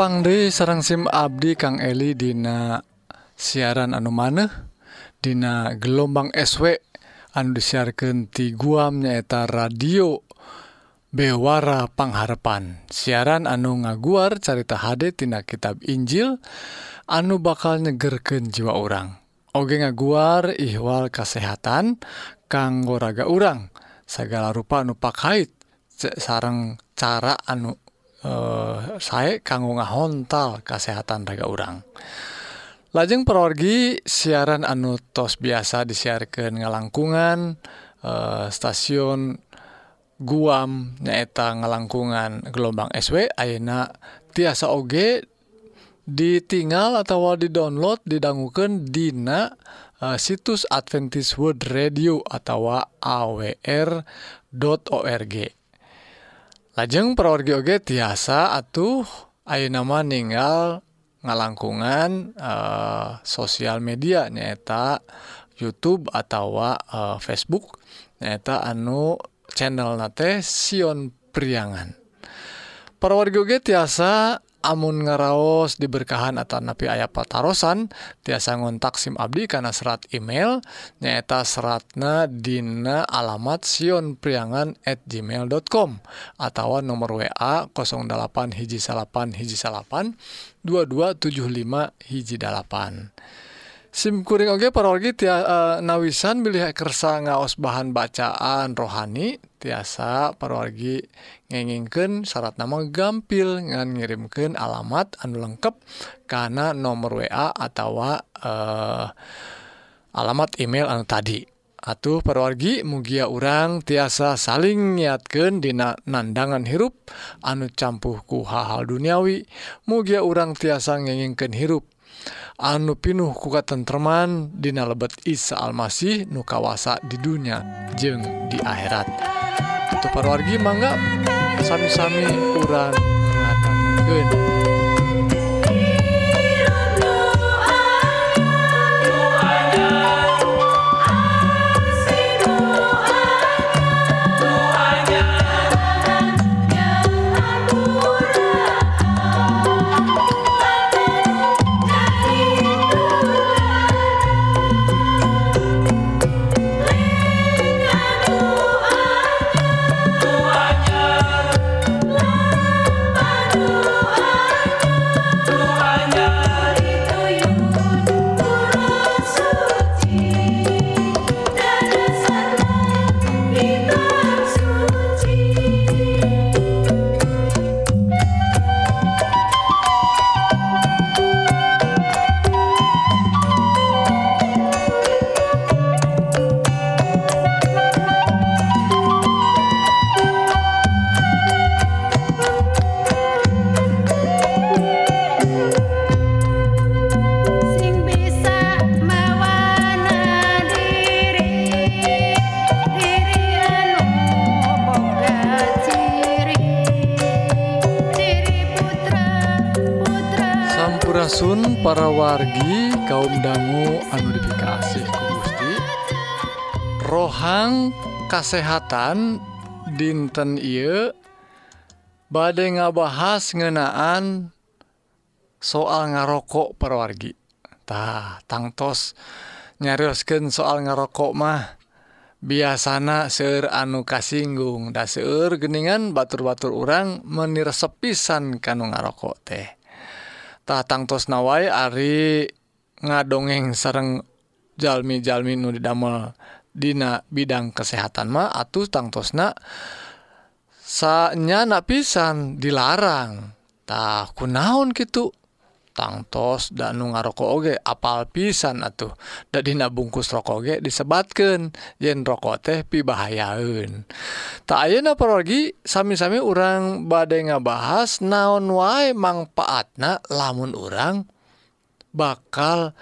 Tapang Dei sarang SIM Abdi Kang Eli Dina siaran anu maneh Dina gelombang SW anu disiarkan ti guam nyaeta radio Bewara Pangharepan siaran anu ngaguar carita HD tina kitab Injil anu bakal nyegerken jiwa orang Oge ngaguar ihwal kesehatan kanggo raga urang. Segala rupa anu pakait sarang cara anu Eh, uh, saya kanggo ngahontal kesehatan raga urang. Lajeng perorgi siaran anu tos biasa disiarkan ngalangkungan uh, stasiun Guam nyaeta ngalangkungan gelombang SW Ayeuna tiasa OG ditinggal atau di download didangukan Dina uh, situs Adventist World Radio atau awr.org lajeng prawargi oge tiasa atuh ayeuna mah ninggal ngalangkungan uh, sosial media nyaeta YouTube atau uh, eh, Facebook nyaeta anu channel nate Sion Priangan. Prawargi oge tiasa amun ngaraos diberkahan atau napi ayah patarosan tiasa ngontak SIM Abdi karena serat email nyaeta seratna dina alamat Sion priangan at gmail.com atau nomor WA 08 hiji salapan hiji salapan 2275 hiji dalapan. simkuring oge parorgi tia uh, nawisan bilih kersa ngaos bahan bacaan rohani tiasa parorgi ngengingken syarat nama gampil ngan ngirimkeun alamat anu lengkap karena nomor WA atau uh, eh, alamat email anu tadi. Atuh perwargi mugia urang tiasa saling niatkan dina nandangan hirup anu campuhku hal-hal duniawi mugia urang tiasa ngengingkeun hirup. anu pinuh kuka tentman Dina lebet Isa Almasih nukawasa di dunia jeng di akhirat. Untuk parwargi mangga sami-sami kurang mengatakan rohang kasehatan dinten Ieu badai ngabahas ngenaan soal ngarokok perwargitah tangtos nyarioskeun soal ngarokok mah biasana seueur anu kasinggung. Da seueur geningan batur-batur urang menir sepisan kanu ngarokok tehtah tangtos nawai Ari ngadongeng sareng jalmi-jalmi nu didamel Dina bidang kesehatan mah atuh tangtosna sanya napisan dilarangtah kunaon gitu tangtos dan nu ngarokok oge apal pisan atuh. Dan dina bungkus rokok oge disebatkan yen rokok teh pibahayaeun. Tak ayeuna parogi sami-sami orang badai ngabahas naon wae mangpaatna lamun orang bakal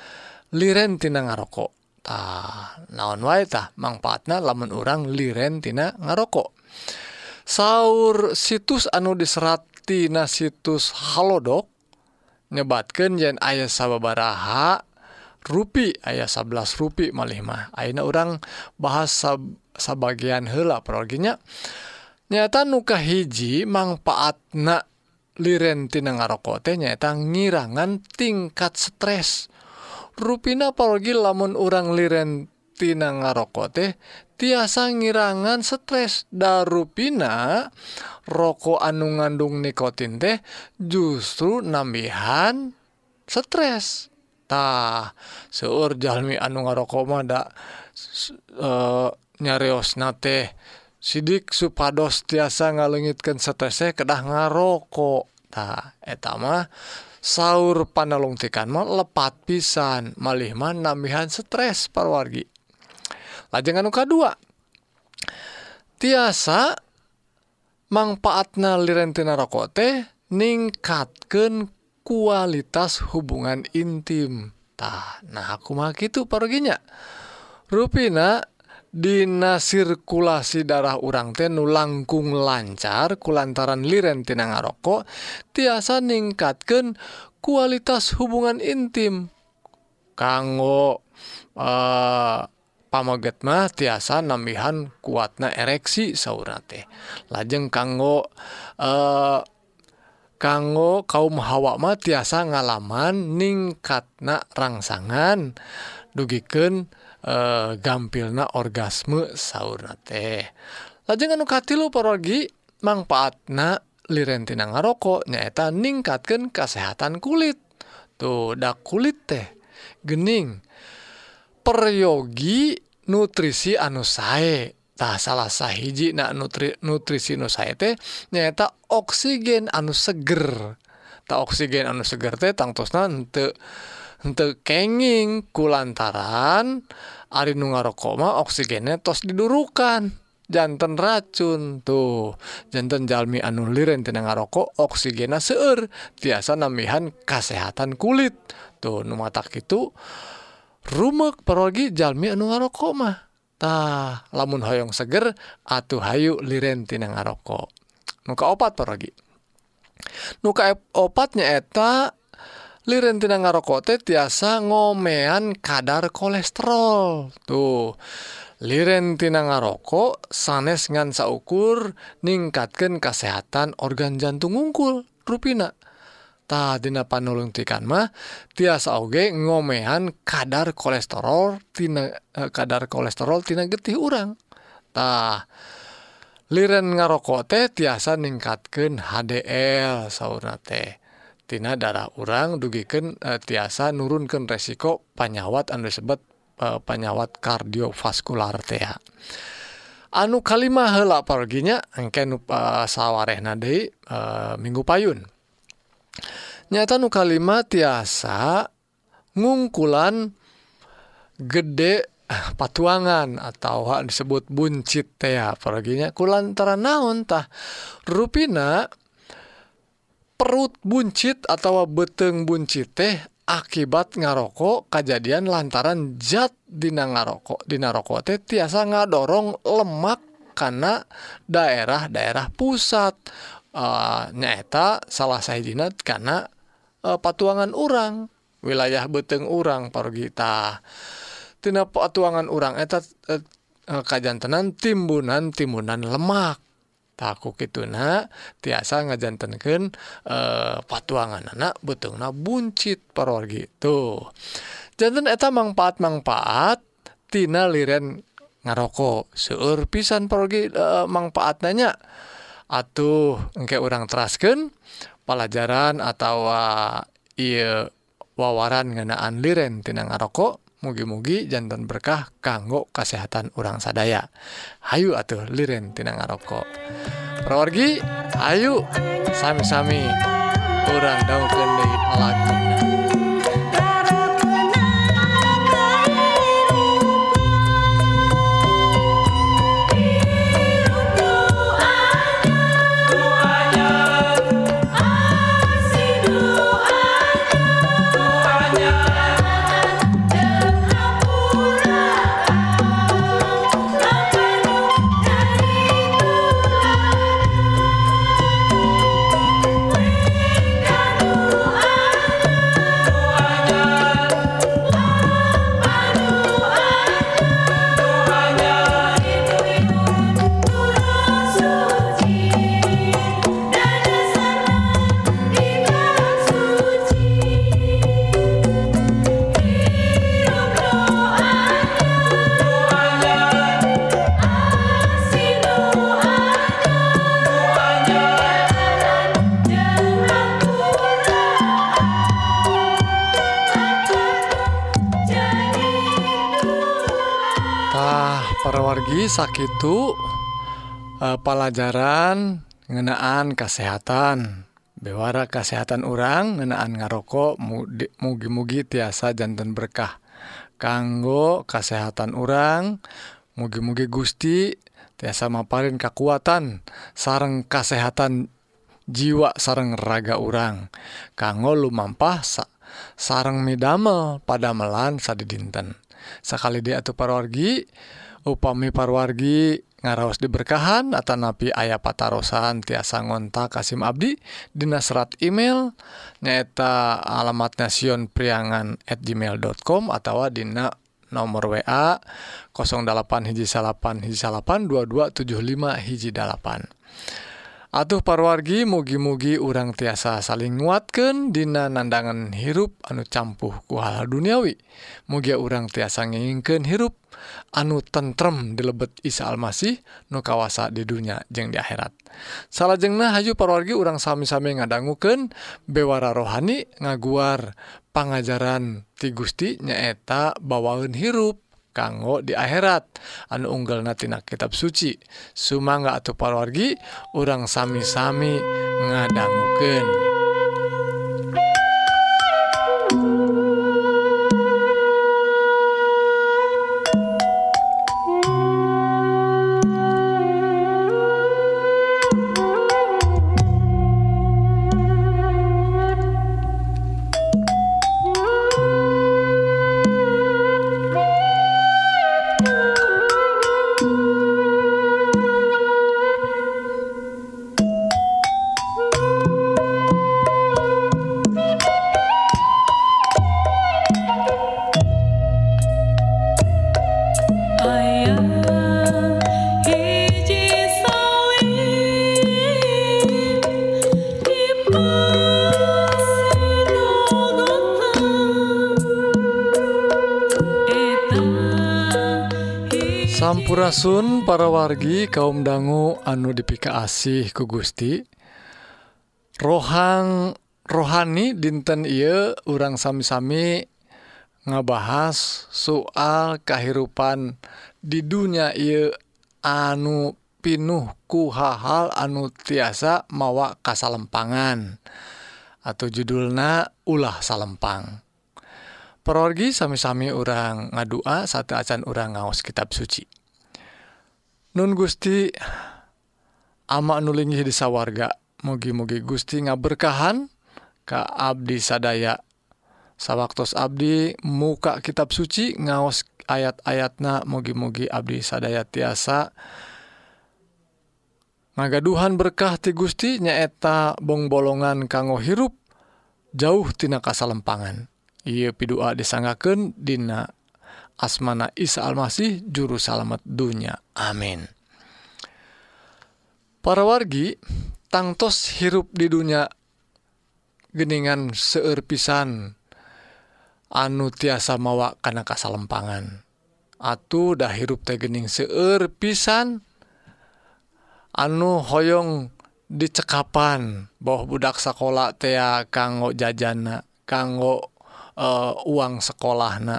liren tina ngarokok. tah naon waetah manfaatna lamun urang liren tina ngarokok. Sauur situs anu diserratina situs Halodoc nyebatkan yen ayah sababaraha rupi ayah 11 rupi malmah Aina urang bahasa sebagian hela peroginya nyata nuka hiji manfaatna lirentina ngarokote teh nyaeta ngirangan tingkat stres. Rupina palgi lamun urang liren tina ngaroko teh tiasa ngirangan stres. Darupina rokok anu ngandung nikotin teh justru nambihan stres. Tah seueur jalmi anu ngaroko mah da e, nyariosna teh sidik supados tiasa ngalengitkeun stres teh kedah ngarokok. Tah eta mah Saur panalung tekan mah lepat pisan malih manamihan stres parwargi lajeng anu kedua tiasa manfaatna lirentina rokok teh ningkatkan kualitas hubungan intim. Tah nah aku mah gitu paruginya. Rupina Dina sirkulasi darah urang tenu langkung lancar kulantaran liren tina ngarokok tiasa ningkatkan kualitas hubungan intim. Kanggo eh, uh, pamaget mah tiasa nambihan kuatna ereksi saurate lajeng kanggo uh, kanggo kaum hawama tiasa ngalaman ningkatna rangsangan dugiken e, eh, gampilna orgasme sauna teh. Lajeng anu katilu parogi manfaatna lirentina ngarokok nyaeta ningkatkan kesehatan kulit. Tuh dak kulit teh gening. Peryogi nutrisi anu sae. Tah salah sahhiji na nutri nutrisi nusaete nyata oksigen anu seger. Tak oksigen anu seger teh tangtosna henteu henteu kenging kulantaran ari nu ngarokok mah oksigennya tos didurukan. Jantan racun tuh. Jantan jalmi anu liren tina ngarokok oksigena seueur tiasa namihan kesehatan kulit. Tuh nu matak itu rumek perogi jalmi anu ngarokok mah. Tah, lamun hoyong seger atuh hayu liren tina ngarokok. Nuka opat paragi Nuka e- opatnya eta liren tina ngarokok teh tiasa ngomean kadar kolesterol. Tuh. Liren tina ngarokok sanes ngan saukur ningkatkan kesehatan organ jantung ngungkul rupina. Tadina panulungtikan mah tiasa oge ngomehan kadar kolesterol tina eh, kadar kolesterol tina getih urang. Tah liren ngarokok teh tiasa ningkatkan HDL sauna teh. Tina darah urang dugiken eh, tiasa nurunkan resiko panyawat anu disebut eh, panyawat kardiovaskular teh. Anu kalimah helak parginya engke nupa sawareh nadei minggu payun. Nyata nu kalimat tiasa ngungkulan gede patuangan atau hak disebut buncit teh perginya kulantaran naontah ruina perut buncit atau beteng buncit teh akibat ngarokok kejadian lantaran zat dina ngarokok dina rokok teh tiasa ngadorong lemak karena daerah-daerah pusat uh, nyaeta salah saydina karena uh, patuangan urang. Wilayah beteng urang pargiitatina patuangan urang eta e, e, uh, kajjantenan timbunan timbunan lemak. Takut gitu na tiasa ngajantenken uh, e, patuangan anak betung buncit paror gitu jantan eta manfaat manfaat tina liren ngarokok. Seur pisan pergi uh, manfaat nanya atuh engke orang terasken pelajaran atau uh, ia wawaran ngenaan liren tina ngarokok mugi-mugi jantan berkah kanggo kesehatan orang sadaya. Hayu atuh liren tina ngarokok Rawargi Ayu sami-sami kurang daun lagu laguna parwargi sakit pelajaran ngenaan kesehatan. Bewara kesehatan orang ngenaan ngarokok mugi-mugi tiasa jantan berkah. Kanggo kesehatan orang mugi-mugi Gusti tiasa maparin kekuatan sareng kesehatan jiwa sareng raga urang. Kanggo lumampah sareng midamel pada melan sad dinten sakali dia atau parwargi upami parwargi ngaraos diberkahan atau napi ayah patarosan tiasa ngontak Kasim Abdi Dina serat email nyata alamat nasion priangan at gmail.com atau Dina nomor WA 08 hiji salapan hiji salapan 2275 hiji dalapan. Atuh parwargi mugi-mugi urang tiasa saling nguatkan dina nandangan hirup anu campuh kuhala duniawi. Mugia urang tiasa ngingken hirup anu tentrem dilebet Isa Almasih nu kawasa di dunia jeng di akhirat. Salahjengnah Haju parwargi urang sami-sami ngadangguken bewara rohani ngaguar pengajaran ti Gusti nyaeta bawaun hirup. kanggo di akhirat. Anu unggelnatina kitab suci. Sumangga atau parwargi orang sami-sami ngadangguken Sampurasun para wargi kaum dangu anu dipika asih ku Gusti. Rohang rohani dinten Ieu urang sami-sami ngabahas soal kehidupan di dunia ia anu pinuh ku hal-hal anu tiasa mawa kasalempangan atau judulna ulah salempang. Perorgi sami-sami orang ngadua satu acan orang ngaos kitab suci. Nun Gusti ama nulingi di sawarga mugi-mugi Gusti ngaberkahan ka abdi sadaya sawaktos abdi muka kitab suci ngaos ayat-ayatna mugi-mugi abdi sadaya tiasa ngagaduhan berkah ti Gusti nyaeta bong bolongan kanggo hirup jauh tina kasalempangan. Ieu pidua disanggakeun dina asmana Isa Almasih juru salamet dunya. Amin. Para wargi tangtos hirup di dunia geningan seueur pisan anu tiasa mawa kana kasalempangan. Atuh dah hirup teh gening seueur pisan anu hoyong dicekapan bahwa budak sekolah tea kanggo jajana kanggo uh, uang sekolah na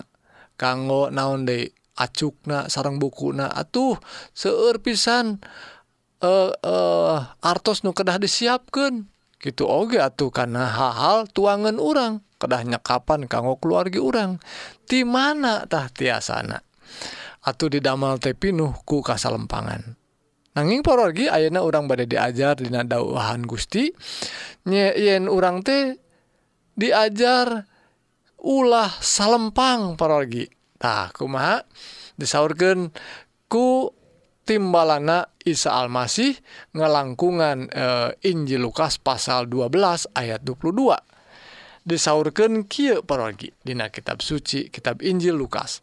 kanggo naon de acukna sarang bukuna. Atuh seueur pisan uh, uh, artos nu kedah disiapkan gitu oge atuh karena hal-hal tuangan orang kedah nyekapan kanggo keluarga orang di mana tah tiasana? Atuh didamel teh pinuh ku kasalempangan. Nanging pororgi ayeuna orang badai diajar dina dauhan Gusti. Nye yen urang teh diajar ulah salempang parorgi tah kumaha? Disaurkeun ku timbalana Isa Almasih ngelangkungan Injil Lukas pasal 12 ayat 22 disaurkeun kieu parorgi dina kitab suci kitab Injil Lukas.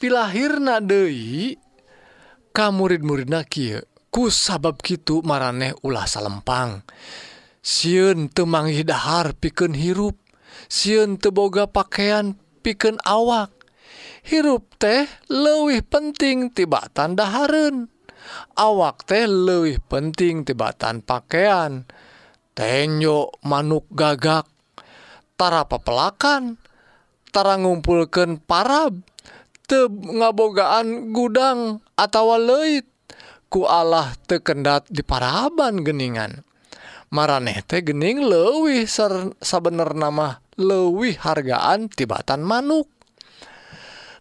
Pilahirna deui ka murid-muridna ku sabab kitu maraneh ulah salempang. Sieun teu manggih dahar pikeun hirup siun teboga pakaian piken awak. Hirup teh lewih penting tibatan daharun awak teh lewih penting tibatan pakaian. Tenyo manuk gagak. Tara pepelakan tara ngumpulkan parab. Ngabogaan gudang atau leit ku Allah tekendat di paraban geningan. Mareh teh gening lewih sabener nama lewih hargaan tibatan manuk.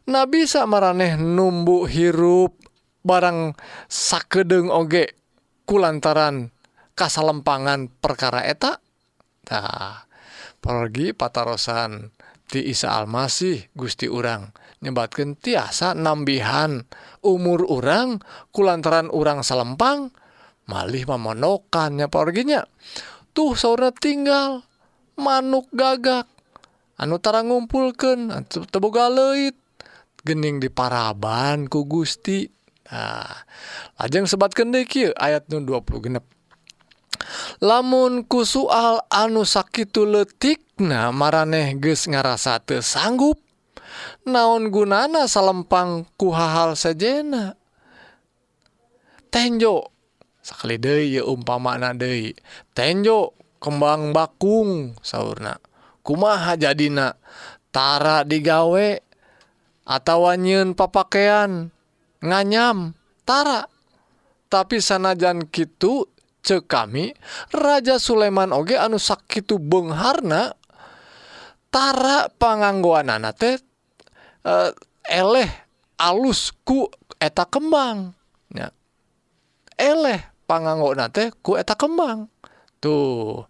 Nah bisa maraneh numbu hirup barang sakedeng oge kulantaran kasalempangan perkara eta. Nah, pergi patarosan ti Isa Almasih Gusti urang nyebatkan tiasa nambihan umur urang kulantaran urang salempang malih memonokannya perginya. Tuh saudara tinggal manuk gagak. Anutara ngumpulkan teboga leit. Gening di paraban ku Gusti. Nah, ajeng sebat kendeki ayat 20 genep. Lamun ku soal anu sakit letik nah mareh ges ngarasa te sanggup naon gunana salempang ku hal sejena? Tenjo sekali De umpama Dehi tenjo kembang bakung sauna kumaha jadinatara digawe atawa papakean? Papakaian nganyamtara tapi sanajan Kitu ce kami Raja Sulaiman Oge anu Sakitu Bengharnatara pengangguan anak teh eh, eleh alusku eta kembangnya eleh panganggo teh ku eta kembang. Tuh.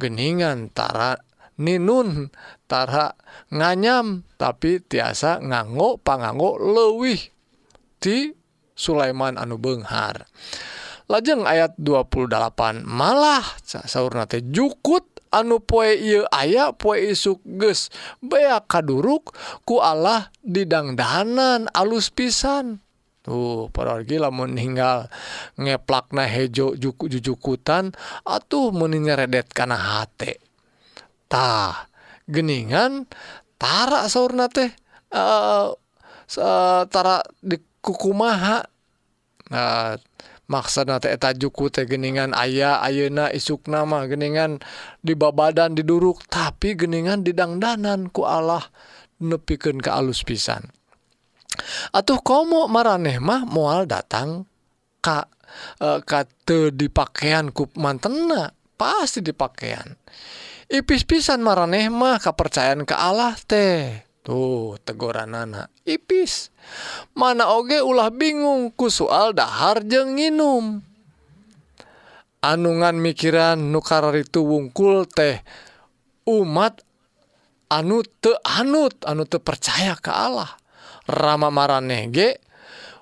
geningantara Ninuntara nganyam tapi tiasa nganggo panganggo lewih di Sulaiman anu Benghar. Lajeng ayat 28 malah saurnate jukut anu poe ieu aya poe isuk geus bea kaduruk ku Allah didangdanan alus pisan. tuh pergi lamun meninggal ngeplakna hejo juku jujukutan atuh menyaredet karena hati geningan Tara sauna teh eh, uh, setara dikukumaha. Nah, maksana eta juku teh geningan ayah ayeuna isuk nama geningan di babadan diduruk tapi geningan didangdanan ku Allah nepikan ke alus pisan. Atuh kom mareh mah mual datang Kak kata di pakaian ku mantena pasti di pakaian ipis pisan mareh mah kepercayaan ke Allah teh. Tuh teguran anak ipis. Mana oge ulah bingung ku soal dahar je minum anungan mikiran nukar itu wungkul teh umat anu te anut anu terpercaya ke Allah Rama maraneh ge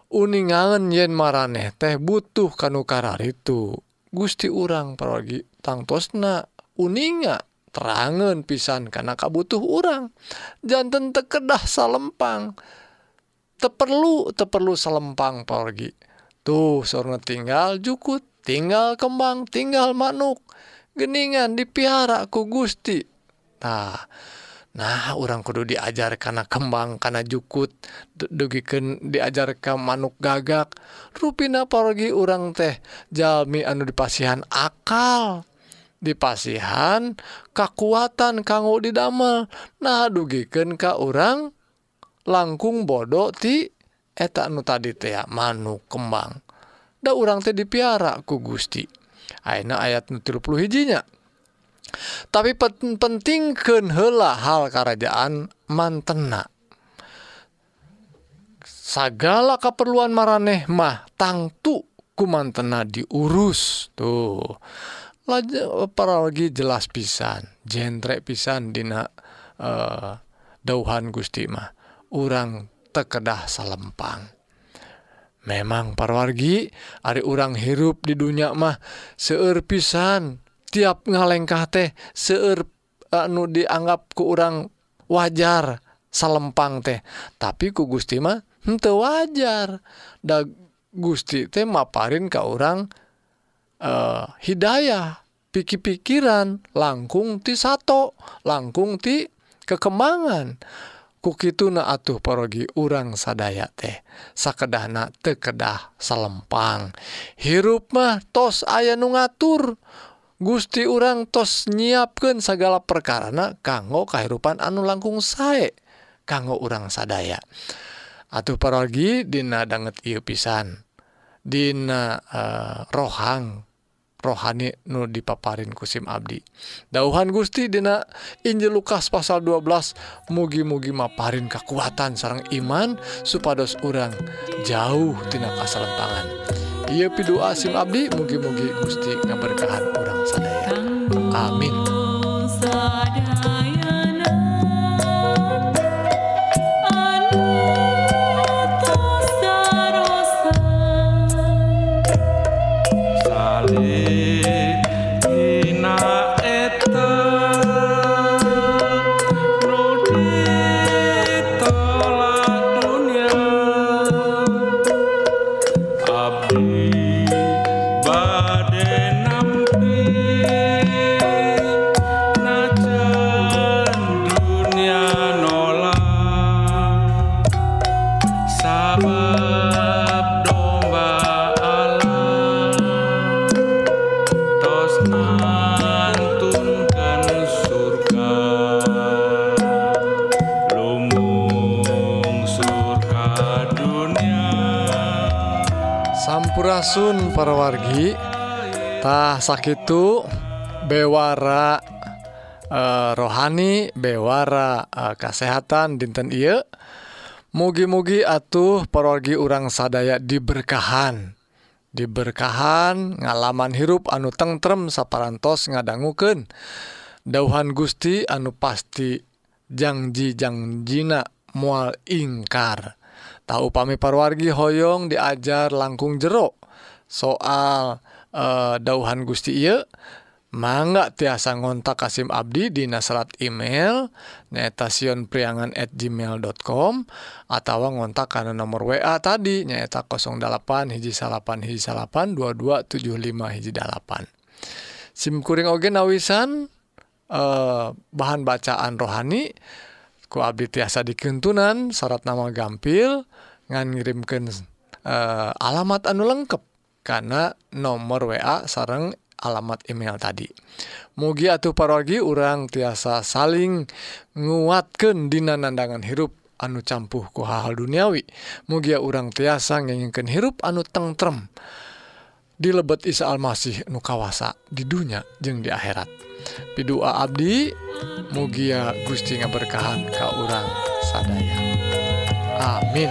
uningan yen maraneh teh butuh kanukara itu. Gusti urang pergi tangtosna uninga terangan pisan karena kabutuh urang. Jantan tekedah salempang. Teperlu teperlu salempang pergi tuh sorna tinggal jukut tinggal kembang tinggal manuk. Geningan dipiara ku Gusti. Nah Nah orang kudu diajar karena kembang karena jukut. Dugiken diajarkan manuk gagak. Ruina porgi urang teh Jami anu dipasihan akal. Dipasihan kekuatan kanggo didamel. Nah dugiken Ka orang langkung bodoh ti etak nu tadi teh manuk kembang. Nda orang teh dipiara ku Gusti. Aina ayat nu 30 hijinya. Tapi pentingken hela hal kerajaan mantena. Segala keperluan mareh mah tangtu ku mantena diurus tuh. Para lagi jelas pisan jenrek pisan Dina dauhan Gustimah orang tekedah salempang. Memang parawargi Ari orang hirup di dunia mah seu pisan tiap ngalengkah teh seueur anu dianggap ke urang wajar salempang teh. Tapi ku Gusti mah henteu wajar. Da Gusti teh maparin ka orang uh, eh, hidayah pikir-pikiran langkung ti sato langkung ti kekemangan. Kukitu na atuh parogi urang sadaya teh sakedahna tekedah salempang. Hirup mah tos aya nu ngatur Gusti urang tos nyiapkan segala perkarana kanggo kehidupan anu langkung sae kanggo urang sadaya. Atuh paragi Dina banget Iu pisan. Dina uh, rohang rohani Nu dipaparin kusim Abdi. Dauhan Gusti Dina Injil Lukas pasal 12 mugi-mugi maparin kekuatan sarang iman supados urang jauh Tina kasalempangan. Ieu pidu asim abdi mugi-mugi Gusti ngaberkahan urang sadaya. Amin. Hampurasun parawargitah sakitu bewara eh, rohani bewara eh, kesehatan dinten I mugi-mugi atuh parorgi urang sadaya diberkahan. Diberkahan ngalaman hirup anu tengrem saparantos ngadangguken dauhan Gusti anu pasti janji jangjina mual ingkar. Upami parwargi Hoong diajar langkung jero soal dauhan Gusti I mangga tiasa ngontak Kasim Abdi di Nasrat email netasion priangan@ gmail.com atau ngontak karena nomor WA tadi nyaeta 08 hiji salapan hiji salapan 2275 hijjipan SIMkuring Oge nawisan bahan bacaan rohani kuabdi tiasa dikentunan syarat nama gampil ngan ngirimkan uh, eh, alamat anu lengkap karena nomor wa sareng alamat email tadi. Mugi atuh parogi orang tiasa saling nguatkan dina nandangan hirup anu campuh ku hal-hal duniawi. Mugia urang tiasa ngingken hirup anu tengrem di lebet Isa Almasih nu kawasa di dunia jeung di akhirat. Pidua Abdi mugia Gusti ngaberkahan ka urang sadaya. Amin.